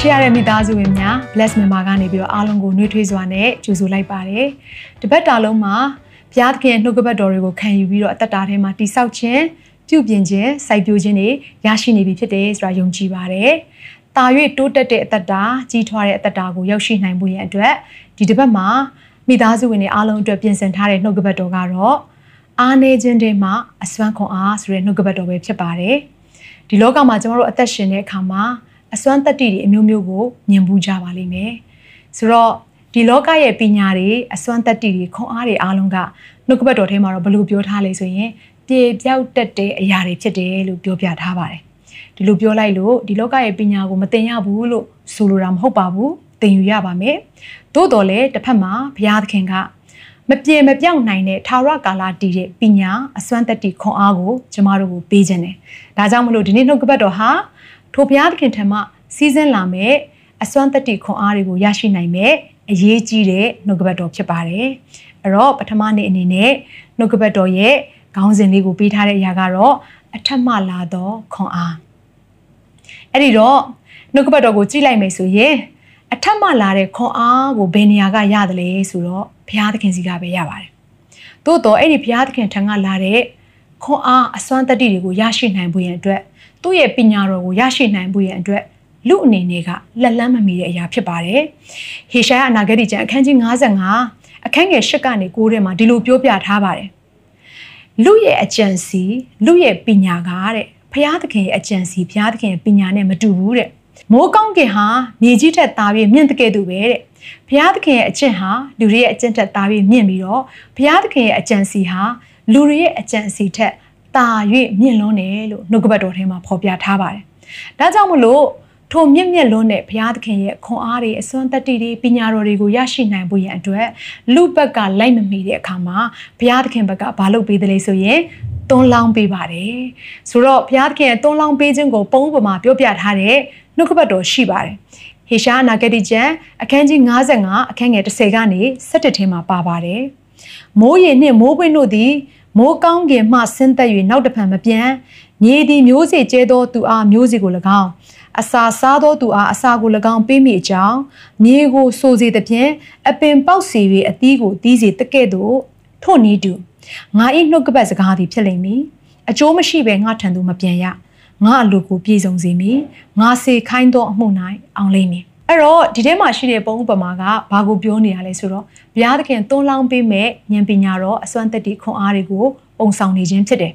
ချစ်ရတဲ့မိသားစုဝင်များ bless မြန်မာကနေပြီးတော့အားလုံးကိုနှွေးထွေးစွာနဲ့ကြိုဆိုလိုက်ပါတယ်။တပတ်တာလုံးမှာဘုရားသခင်ရဲ့နှုတ်ကပတ်တော်တွေကိုခံယူပြီးတော့အသက်တာထဲမှာတိဆောက်ခြင်းပြုပြင်ခြင်းစိုက်ပျိုးခြင်းတွေရရှိနေပြီဖြစ်တယ်ဆိုတာယုံကြည်ပါတယ်။တာ၍တိုးတက်တဲ့အသက်တာကြီးထွားတဲ့အသက်တာကိုရောက်ရှိနိုင်ဖို့ရန်အတွက်ဒီတပတ်မှာမိသားစုဝင်တွေအားလုံးအတွက်ပြင်ဆင်ထားတဲ့နှုတ်ကပတ်တော်ကတော့အားနေခြင်းတွေမှာအစွမ်းခွန်အားဆိုတဲ့နှုတ်ကပတ်တော်ပဲဖြစ်ပါတယ်။ဒီလောကမှာကျွန်တော်တို့အသက်ရှင်တဲ့အခါမှာ အစွမ်းတက်တီတွေအမျိုးမျိုးကိုမြင်ဘူးကြပါလိမ့်မယ်ဆိုတော့ဒီလောကရဲ့ပညာတွေအစွမ်းတက်တီတွေခွန်အားတွေအားလုံးကနှုတ်ကပတ်တော်ထဲမှာတော့ဘယ်လိုပြောထားလဲဆိုရင်ပြေပြောက်တက်တဲ့အရာတွေဖြစ်တယ်လို့ပြောပြထားပါတယ်ဒီလိုပြောလိုက်လို့ဒီလောကရဲ့ပညာကိုမသိရဘူးလို့ဆိုလိုတာမဟုတ်ပါဘူးသင်ယူရပါမယ်သို့တော်လည်းတစ်ဖက်မှာဘုရားသခင်ကမပြေမပြောက်နိုင်တဲ့ထာဝရကာလတည်တဲ့ပညာအစွမ်းတက်တီခွန်အားကိုကျမတို့ကိုပေးခြင်းတယ်ဒါကြောင့်မလို့ဒီနေ့နှုတ်ကပတ်တော်ဟာ ထိုဘုရားသခင်ထံမှစီးစင်းလာမဲ့အစွမ်းတတိခွန်အားတွေကိုရရှိနိုင်မဲ့အရေးကြီးတဲ့နှုတ်ကပတ်တော်ဖြစ်ပါတယ်။အဲ့တော့ပထမနေ့အနေနဲ့နှုတ်ကပတ်တော်ရဲ့ခေါင်းစဉ်လေးကိုပေးထားတဲ့အရာကတော့အထက်မှလာသောခွန်အား။အဲ့ဒီတော့နှုတ်ကပတ်တော်ကိုကြည့်လိုက်မယ်ဆိုရင်အထက်မှလာတဲ့ခွန်အားကိုဘယ်နေရာကရတယ်လဲဆိုတော့ဘုရားသခင်စီကပဲရပါတယ်။သို့တော့အဲ့ဒီဘုရားသခင်ထံကလာတဲ့ခွန်အားအစွမ်းတတိတွေကိုရရှိနိုင်ဖို့ရန်အတွက် သူ့ရဲ့ပညာတော်ကိုရရှိနိုင်ဖို့ရန်အတွက်လူအနေနဲ့ကလက်လန်းမမီတဲ့အရာဖြစ်ပါတယ်။ဟေရှာယအနာဂတိကျမ်းအခန်းကြီး55အခန်းငယ်၈ကနေ9ထဲမှာဒီလိုပြောပြထားပါတယ်။လူရဲ့အကြံစီလူရဲ့ပညာကတဲ့ဖျားသခင်ရဲ့အကြံစီဖျားသခင်ရဲ့ပညာနဲ့မတူဘူးတဲ့။မိုးကောင်းကင်ဟာမြေကြီးထက်သားပြီးမြင့်တဲ့ကဲ့သို့ပဲတဲ့။ဘုရားသခင်ရဲ့အကျင့်ဟာလူတွေရဲ့အကျင့်ထက်သားပြီးမြင့်ပြီးတော့ဘုရားသခင်ရဲ့အကြံစီဟာလူတွေရဲ့အကြံစီထက် တာ၍မြင့်လွန်းတယ်လို့နှုတ်ကပတ်တော်ထဲမှာဖော်ပြထားပါတယ်။ဒါကြောင့်မလို့ထိုမြင့်မြတ်လွန်းတဲ့ဘုရားသခင်ရဲ့ခွန်အားတွေအစွမ်းတတ္တိတွေပညာတော်တွေကိုရရှိနိုင်ဖို့ရန်အတွက်လူဘက်ကလိုက်မမီတဲ့အခါမှာဘုရားသခင်ဘက်ကဘာလုပ်ပေးတယ်လဲဆိုရင်တွန်းလောင်းပေးပါတယ်ဆိုတော့ဘုရားသခင်ရဲ့တွန်းလောင်းပေးခြင်းကိုပုံဥပမာပြောပြထားတဲ့နှုတ်ကပတ်တော်ရှိပါတယ်ဟေရှာနာဂတိကျမ်းအခန်းကြီး55အခန်းငယ်30ကနေ17ထဲမှာပါပါတယ်မိုးရေနှင့်မိုးပွင့်တို့သည် မိုးကောင်းကင်မှဆင်းသက်၍နောက်တဖန်မပြန်မြေသည်မျိုးစေကျဲသောသူအားမျိုးစေကို၎င်းအစာစားသောသူအားအစာကို၎င်းပေးမိအကြောင်းမြေကိုဆိုစေသဖြင့်အပင်ပေါက်စီ၍အသီးကိုသီးစေတကဲ့သို့ထို့နည်းတူငါ၏နှုတ်ကပတ်စကားသည်ဖြစ်လိမ့်မည်အကျိုးမရှိဘဲငါထံသို့မပြန်ရငါအလိုကိုပြည့်စုံစေမည်ငါစေခိုင်းသောအမှု၌အောင်လိမ့်မည် အဲ့တော့ဒီထဲမှာရှိတဲ့ပုံဥပမာကဘာကိုပြောနေရလဲဆိုတော့ဘုရားသခင်သွန်းလောင်းပေးမဲ့ဉာဏ်ပညာတော်အစွမ်းတက်တီခွန်အားတွေကိုပုံဆောင်နေခြင်းဖြစ်တယ်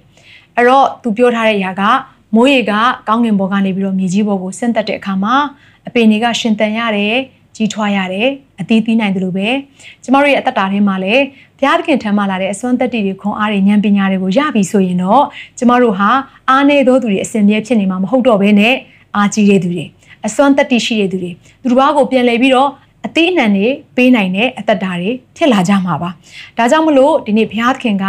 အဲ့တော့သူပြောထားတဲ့အရာကမိုးရေကကောင်းကင်ဘော်ကနေပြီးတော့မြေကြီးဘော်ကိုဆင့်သက်တဲ့အခါမှာအပင်တွေကရှင်သန်ရတယ်ကြီးထွားရတယ်အသီးသီးနိုင်တယ်လို့ပဲကျမတို့ရဲ့အသက်တာထဲမှာလည်းဘုရားသခင်ထံမှလာတဲ့အစွမ်းသက်တည်တွေခွန်အားတွေဉာဏ်ပညာတွေကိုရပြီဆိုရင်တော့ကျမတို့ဟာအားနေသောသူတွေအစဉ်မြဲဖြစ်နေမှာမဟုတ်တော့ဘဲနဲ့အားကြီးတဲ့သူတွေ အစွမ်းသက်တည်ရှိတဲ့သူတွေသူတို့ဘာကိုပြန်လဲပြီးတော့အသေးအနှံတွေပေးနိုင်တဲ့အသက်တာတွေဖြစ်လာကြမှာပါဒါကြောင့်မလို့ဒီနေ့ဘုရားသခင်က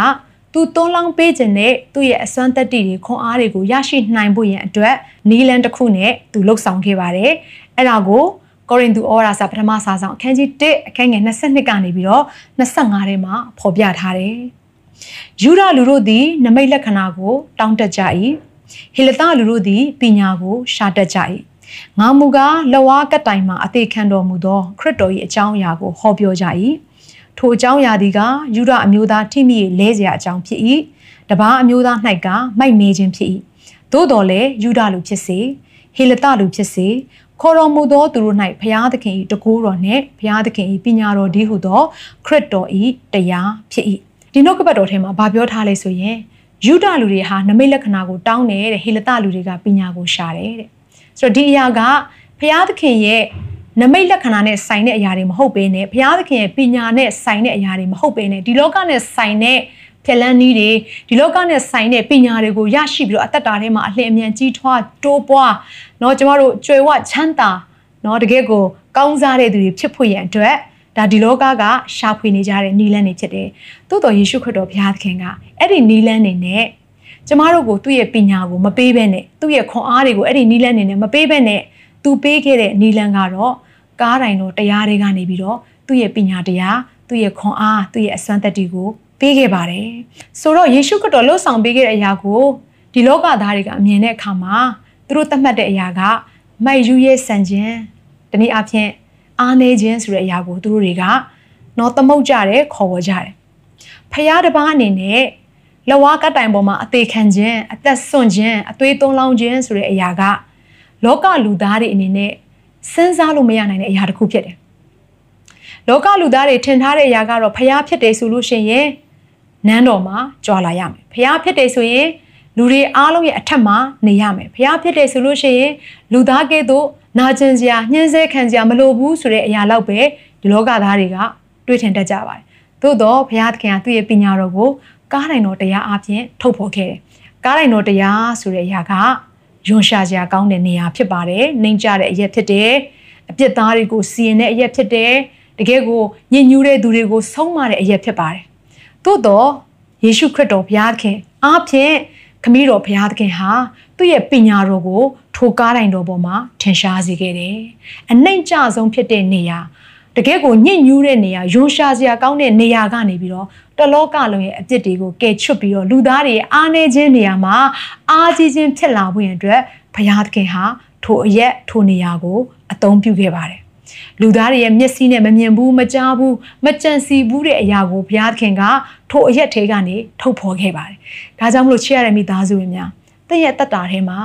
သူသွန်းလောင်းပေးခြင်းနဲ့သူ့ရဲ့အစွမ်းတက်တီတွေခွန်အားတွေကိုရရှိနိုင်ဖို့ရန်အတွက်နီလန်တစ်ခုနဲ့သူလှုပ်ဆောင်ခဲ့ပါတယ်။အဲ့ဒါကိုကောရိန္သုဩဝါဒစာပထမစာဆောင်အခန်းကြီး1အခန်းငယ်22ကနေပြီးတော့25ထဲမှာဖော်ပြထားတယ်။ယူဒလူတို့သည်နမိတ်လက္ခဏာကို တောင်းတကြ၏။ဟေလသလူတို့သည်ပညာကိုရှာတတ်ကြ၏။ ငါမူကားလဝါကတိုင်မှာအသေးခံတော်မူသောခရစ်တော်၏အကြောင်းအရာကိုဟောပြောကြ၏။ထိုအကြောင်းအရာဒီကယူဒအမျိုးသားထိမိလဲเสียအကြောင်းဖြစ်၏တပားအမျိုးသား၌ကမိုက်မေခြင်းဖြစ်၏သို့တော်လည်းယူဒလူဖြစ်စေဟေလတလူဖြစ်စေခေါ်တော်မူသောသူတို့၌ဘုရားသခင်၏တကူတော်နှင့်ဘုရားသခင်၏ပညာတော်ဒီဟုသောခရစ်တော်၏တရားဖြစ်၏ဒီနှုတ်ကပတ်တော်ထဲမှာဗာပြောထားလဲဆိုရင်ယူဒလူတွေဟာနမိတ်လက္ခဏာကိုတောင်းတယ်တဲ့ဟေလတလူတွေကပညာကိုရှာတယ်တဲ့ ဆိုတော့ဒီအရာကဘုရားသခင်ရဲ့နမိတ်လက္ခဏာနဲ့ဆိုင်တဲ့အရာတွေမဟုတ်ဘဲနဲ့ဘုရားသခင်ရဲ့ပညာနဲ့ဆိုင်တဲ့အရာတွေမဟုတ်ဘဲနဲ့ဒီလောကနဲ့ဆိုင်တဲ့ဘ ဖက်လန်းနီးတွေဒီလောကနဲ့ဆိုင်တဲ့ပညာတွေကိုရရှိပြီးတော့အသက်တာထဲမှာအလင်းအမြန်ကြီးထွားတိုးပွားเนาะကျမတို့ကြွယ်ဝချမ်းသာเนาะတကယ်ကိုကောင်းစားတဲ့သူတွေဖြစ်ဖို့ရန်အတွက်ဒါဒီလောကကရှာဖွေနေကြတဲ့နီလန်းတွေဖြစ်တယ်။သို့တော်ယေရှုခရစ်တော်ဘုရားသခင်ကအဲ့ဒီနီလန်းတွေနဲ့ ကျမတို့ကိုသူ့ရဲ့ပညာကိုမပေးဘဲနဲ့သူ့ရဲ့ခွန်အားတွေကိုအဲ့ဒီနီလန်းတွေနဲ့မပေးဘဲနဲ့သူပေးခဲ့တဲ့နီလန်းကတော့ကားတိုင်တော်တရားတွေကနေပြီးတော့သူ့ရဲ့ပညာတရားသူ့ရဲ့ခွန်အားသူ့ရဲ့အစွမ်းသက်တွေကိုပေးခဲ့ပါတယ်ဆိုတော့ယေရှုခရစ်တော်လှုပ်ဆောင်ပေးခဲ့တဲ့အရာကိုဒီလောကသားတွေကအမြင်တဲ့အခါမှာသူတို့သတ်မှတ်တဲ့အရာကမိုက်ယူရဲ့ဆန်ခြင်းတနည်းအားဖြင့်အားနေခြင်းဆိုတဲ့အရာကိုသူတို့တွေကနော်သမုတ်ကြတယ်ခေါ်ဝေါ်ကြတယ်ဖယားတစ်ပါးအနေနဲ့ လဝါကတိုင်ပေါ်မှာအသေးခံခြင်းအသက်ဆွန့်ခြင်းအသွေးသွန်းလောင်းခြင်းဆိုတဲ့အရာကလောကလူသားတွေအနေနဲ့စဉ်းစားလို့မရနိုင်တဲ့အရာတစ်ခုဖြစ်တယ်လောကလူသားတွေထင်ထားတဲ့အရာကတော့ဖျားဖြစ်တယ်ဆိုလို့ရှိရင်နန်းတော်မှာကြွာလာရမယ်ဖျားဖြစ်တယ်ဆိုရင်လူတွေအားလုံးရဲ့အထက်မှာနေရမယ်ဖျားဖြစ်တယ်ဆိုလို့ရှိရင်လူသားကဲ့သို့နာကျင်စရာညှင်းဆဲခံစရာမလိုဘူးဆိုတဲ့အရာလောက်ပဲဒီလောကသားတွေကတွေးထင်တတ်ကြပါတယ်သို့တော့ဘုရားသခင်ကသူ့ရဲ့ပညာတော်ကို ကားတိုင်တော်တရားအပြင်ထုတ်ဖော်ခဲ့တယ်ကားတိုင်တော်တရားဆိုတဲ့အရာကယွန်ရှာစရာကောင်းတဲ့နေရာဖြစ်ပါတယ်နှိမ်ကြတဲ့အရက်ဖြစ်တယ်အပြစ်သားတွေကိုစီရင်တဲ့အရက်ဖြစ်တယ်တကယ်ကိုညဉ့်ညူးတဲ့သူတွေကိုဆုံးမတဲ့အရက်ဖြစ်ပါတယ်သို့တော့ယေရှုခရစ်တော်ဘုရားသခင်အားဖြင့်ခမည်းတော်ဘုရားသခင်ဟာသူ့ရဲ့ပညာတော်ကိုထိုကားတိုင်တော်ပေါ်မှာထင်ရှားစေခဲ့တယ်။အနှိမ်ကြဆုံးဖြစ်တဲ့နေရာ တကယ်ကိုညှဉ်းညူးတဲ့နေရာယွန်ရှာစရာကောင်းတဲ့နေရာကနေပြီးတော့တလောကလုံးရဲ့အပြစ်တွေကိုကယ်ချွတ်ပြီးတော့လူသားတွေအားနေခြင်းနေရာမှာအားကြီးခြင်းဖြစ်လာဖို့ရန်အတွက်ဘုရားသခင်ဟာထိုအရက်ထိုနေရာကိုအသုံးပြုခဲ့ပါတယ်လူသားတွေရဲ့မျက်စိနဲ့မမြင်ဘူးမကြားဘူးမကြံစီဘူးတဲ့အရာကိုဘုရားသခင်ကထိုအရက်ထဲကနေထုတ်ဖော်ခဲ့ပါတယ်။ဒါကြောင့်မလို့ချစ်ရတဲ့မိသားစုဝင်များတည့်ရဲ့တက်တာထဲမှာ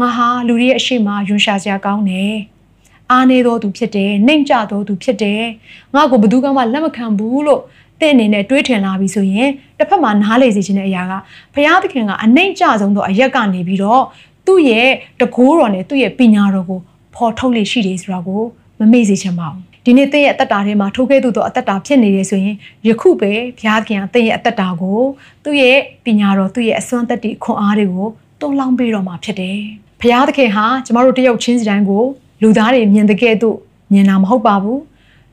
ငါဟာလူတွေရဲ့အရှိမယွန်ရှာစရာကောင်းတယ်။ အားနေတော်သူဖြစ်တယ်၊နှိမ်ကြတော်သူဖြစ်တယ်။ငါ့ကိုဘယ်သူမှလက်မခံဘူးလို့တဲ့အနေနဲ့တွေးထင်လာပြီဆိုရင်တစ်ဖက်မှာနားလေစေခြင်းတဲ့အရာကဘုရားသခင်ကအနှိမ်ကြဆုံးသောအရက်ကနေပြီးတော့သူ့ရဲ့တကိုးတော်နဲ့သူ့ရဲ့ပညာတော်ကိုဖော်ထုတ်လေရှိတယ်ဆိုတာကိုမမေ့စေချင်ပါဘူးဒီနေ့တဲ့ရဲ့အသက်တာထဲမှာထိုးခဲ့သူသောအသက်တာဖြစ်နေတယ်ဆိုရင်ယခုပဲဘုရားခင်ကတဲ့ရဲ့အသက်တာကိုသူ့ရဲ့ပညာတော်သူ့ရဲ့အစွမ်းသက်တည်ခွန်အားတွေကိုတွန်းလောင်းပေးတော်မှာဖြစ်တယ်ဘုရားသခင်ဟာကျမတို့တယောက်ချင်းစီတိုင်းကို လူသားတွေမြင်တဲ့ကဲ့သို့မြင်တာမဟုတ်ပါဘူး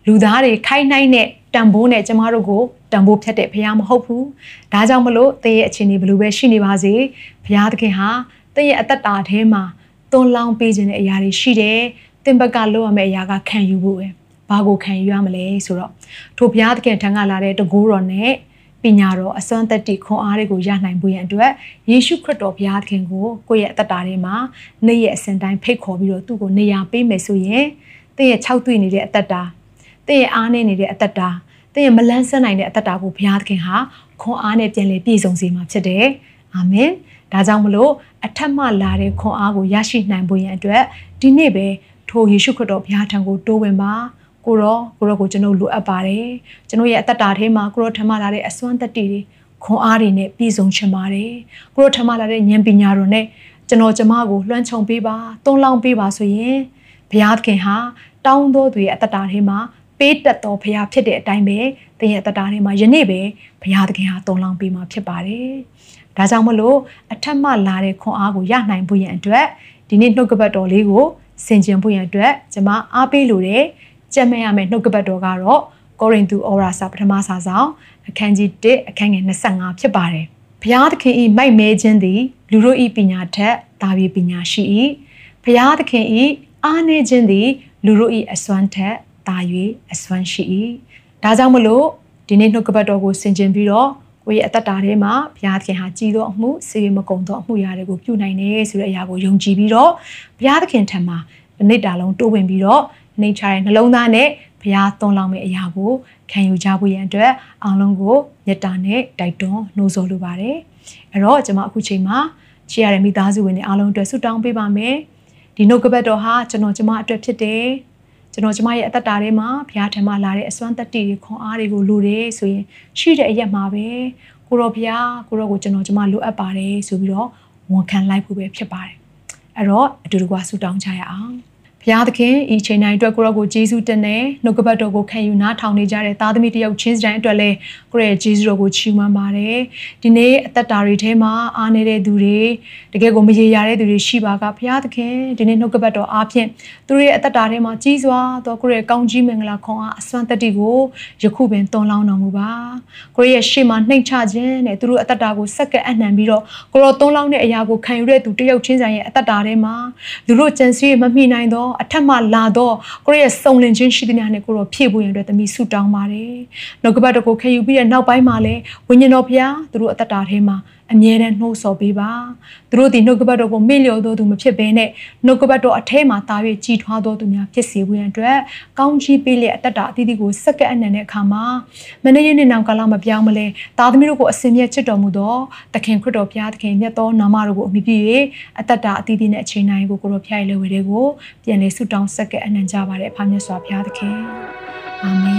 လူသားတွေခိုင်းနှိုင်းတဲ့တန်ဖိုးနဲ့ကျမတို့ကိုတန်ဖိုးဖြတ်တဲ့ဘုရားမဟုတ်ဘူးဒါကြောင့်မလို့တဲ့ရဲ့အခြေအနေဘယ်လိုပဲရှိနေပါစေဘုရားသခင်ဟာတဲ့ရဲ့အသက်တာထဲမှာတွန်းလောင်းပေးခြင်းတဲ့အရာတွေရှိတယ်တင်ဘက်ကလုပ်ရမယ့်အရာကခံယူဖို့ပဲဘာကိုခံယူရမလဲဆိုတော့ထိုဘုရားသခင်ထံကလာတဲ့တကူတော်နဲ့ ပညာတော်အစွမ်းသက်တည်ခွန်အားတွေကိုရနိုင်ဖို့ရန်အတွက်ယေရှုခရစ်တော်ဘုရားသခင်ကိုကိုယ့်ရဲ့အသက်တာထဲမှာနေ့ရက်အစဉ်တိုင်းဖိတ်ခေါ်ပြီးတော့သူ့ကိုနေရာပေးမယ်ဆိုရင်တင့်ရဲ့၆တွေ့နေတဲ့အသက်တာတင့်ရဲ့အားနေနေတဲ့အသက်တာတင့်ရဲ့မလန်းဆန်းနိုင်တဲ့အသက်တာကိုဘုရားသခင်ဟာခွန်အားနဲ့ပြန်လည်ပြည့်စုံစေမှာဖြစ်တယ်အာမင်ဒါကြောင့်မလို့အထက်မှလာတဲ့ခွန်အားကိုရရှိနိုင်ဖို့ရန်အတွက်ဒီနေ့ပဲထိုယေရှုခရစ်တော်ဘုရားထံကိုတိုးဝင်ပါ ကိုရောကိုရောကိုကျွန်တော်လိုအပ်ပါတယ်ကျွန်တော်ရဲ့အသက်တာထဲမှာကိုရောထမလာတဲ့အစွမ်းတက်တည်တွေခွန်အားတွေနဲ့ပြည့်စုံချင်ပါတယ်ကိုရောထမလာတဲ့ဉာဏ်ပညာတော်နဲ့ကျွန်တော်ကျမကိုလွှမ်းခြုံပေးပါတွန်းလောင်းပေးပါဆိုရင်ဘုရားသခင်ဟာတောင်းတော်သူရဲ့အသက်တာထဲမှာပေးတတ်တော်ဘုရားဖြစ်တဲ့အတိုင်းပဲသင်ရဲ့အသက်တာထဲမှာယနေ့ပဲဘုရားသခင်ဟာတွန်းလောင်းပေးမှာဖြစ်ပါတယ်ဒါကြောင့်မလို့အထက်မှလာတဲ့ခွန်အားကိုရနိုင်ဖို့ရန်အတွက်ဒီနေ့နှုတ်ကပတ်တော်လေးကိုဆင်ခြင်ဖို့ရန်အတွက်ကျွန်မအားပေးလိုတယ် ကြက်မဲ့ရမယ့်နှုတ်ကပတ်တော်ကတော့ကောရိန္သုဩရာစာပထမစာဆောင်အခန်းကြီး1အခန်းငယ်25ဖြစ်ပါတယ်ဘုရားသခင်ဤမိုက်မဲခြင်းသည်လူတို့ဤပညာထက်တာပြီးပညာရှိ၏ဘုရားသခင်ဤအားနေခြင်းသည်လူတို့ဤအစွမ်းထက်တာ၍အစွမ်းရှိ၏ဒါကြောင့်မလို့ဒီနေ့နှုတ်ကပတ်တော်ကိုဆင်ခြင်ပြီးတော့ကိုယ့်ရဲ့အသက်တာထဲမှာဘုရားသခင်ဟာကြည်သောအမှုစေမကုံသောအမှုရာတွေကိုပြုနိုင်တယ်ဆိုတဲ့အရာကိုယုံကြည်ပြီးတော့ဘုရားသခင်ထံမှာအနစ်တာလုံးတိုးဝင်ပြီးတော့ နှိမ်ချတဲ့နှလုံးသားနဲ့ဘုရားသွန်လောင်းမယ့်အရာကိုခံယူကြဖို့ရန်အတွက်အောင်လုံးကိုမေတ္တာနဲ့တိုက်တွန်းနှိုးဆော်လိုပါတယ်အဲ့တော့ကျွန်မအခုချိန်မှာချစ်ရတဲ့မိသားစုဝင်တွေအားလုံးအတွက်ဆုတောင်းပေးပါမယ်ဒီနှုတ်ကပတ်တော်ဟာကျွန်တော်ကျမအတွက်ဖြစ်တယ်ကျွန်တော်ကျမရဲ့အသက်တာထဲမှာဘုရားထံမှလာတဲ့အစွမ်းတတ္တိတွေခွန်အားတွေကိုလိုတယ်ဆိုရင်ရှိတဲ့အရက်မှာပဲကိုရောဘုရားကိုရောကိုကျွန်တော်ကျမလိုအပ်ပါတယ်ဆိုပြီးတော့ဝန်ခံလိုက်ဖို့ပဲဖြစ်ပါတယ်အဲ့တော့အတူတကွဆုတောင်းကြရအောင်ဖ ဘုရားသခင်ဤချိန်တိုင်းအတွက်ကိုရောကိုယေရှုတင်တဲ့နှုတ်ကပတ်တော်ကိုခံယူနားထောင်နေကြတဲ့သားသမီးတယောက်ချင်းစီတိုင်းအတွက်လည်းကိုရဲ့ယေရှုတော်ကိုချီးမွမ်းပါတယ်ဒီနေ့အသက်တာတွေထဲမှာအားနေတဲ့သူတွေတကယ်ကိုမရေရာတဲ့သူတွေရှိပါကဘုရားသခင်ဒီနေ့နှုတ်ကပတ်တော်အားဖြင့်သူတို့ရဲ့အသက်တာထဲမှာကြီးစွာသောကိုရဲ့ကောင်းကြီးမင်္ဂလာခွန်အားအစွမ်းတတ္တိကိုယခုပင်တွန်းလောင်းတော်မူပါကိုရဲ့ရှေ့မှာနှိမ်ချခြင်းနဲ့သူတို့အသက်တာကိုစက္ကန့်အနှံပြီးတော့ကိုရောတွန်းလောင်းတဲ့အရာကိုခံယူတဲ့သူတယောက်ချင်းဆိုင်ရဲ့အသက်တာထဲမှာသူတို့ကြံစည်မမိနိုင်သောအထက်မှလာသောကိုရဲ့စုံလင်ခြင်းရှိသမျှနဲ့ကိုရောဖြည့်ဖို့ရန်အတွက်သမီးဆုတောင်းပါတယ်နှုတ်ကပတ်တော်ကိုခံယူပြီးတဲ့နောက်ပိုင်းမှာလည်းဝိညာဉ်တော်ဘုရားသူတို့အသက်တာထဲမှာ အမြဲတမ်းနှိုးဆော်ပေးပါသူတို့ဒီနှုတ်ကပတ်တော်ကိုမေ့လျော်သောသူမဖြစ်ဘဲနဲ့နှုတ်ကပတ်တော်အထဲမှာတာ၍ကြည်ထွားသောသူများဖြစ်စေဖို့ရန်အတွက်ကောင်းချီးပေးလျက်အသက်တာအသီးသီးကိုစက္ကန့်အနံတဲ့အခါမှာမနေ့ရက်နေ့နောင်ကာလမပြောင်းမလဲသားသမီးတို့ကိုအစင်မြတ်ချစ်တော်မူသောသခင်ခရစ်တော်ဘုရားသခင်မြတ်သောနာမတော်ကိုအမိပြု၍အသက်တာအသီးသီးနဲ့အချိန်တိုင်းကိုကိုရောဖျားရည်လေဝေတွေကိုပြန်လေဆုတောင်းစက္ကန့်အနံကြပါတဲ့အဖမြတ်စွာဘုရားသခင်အာမင်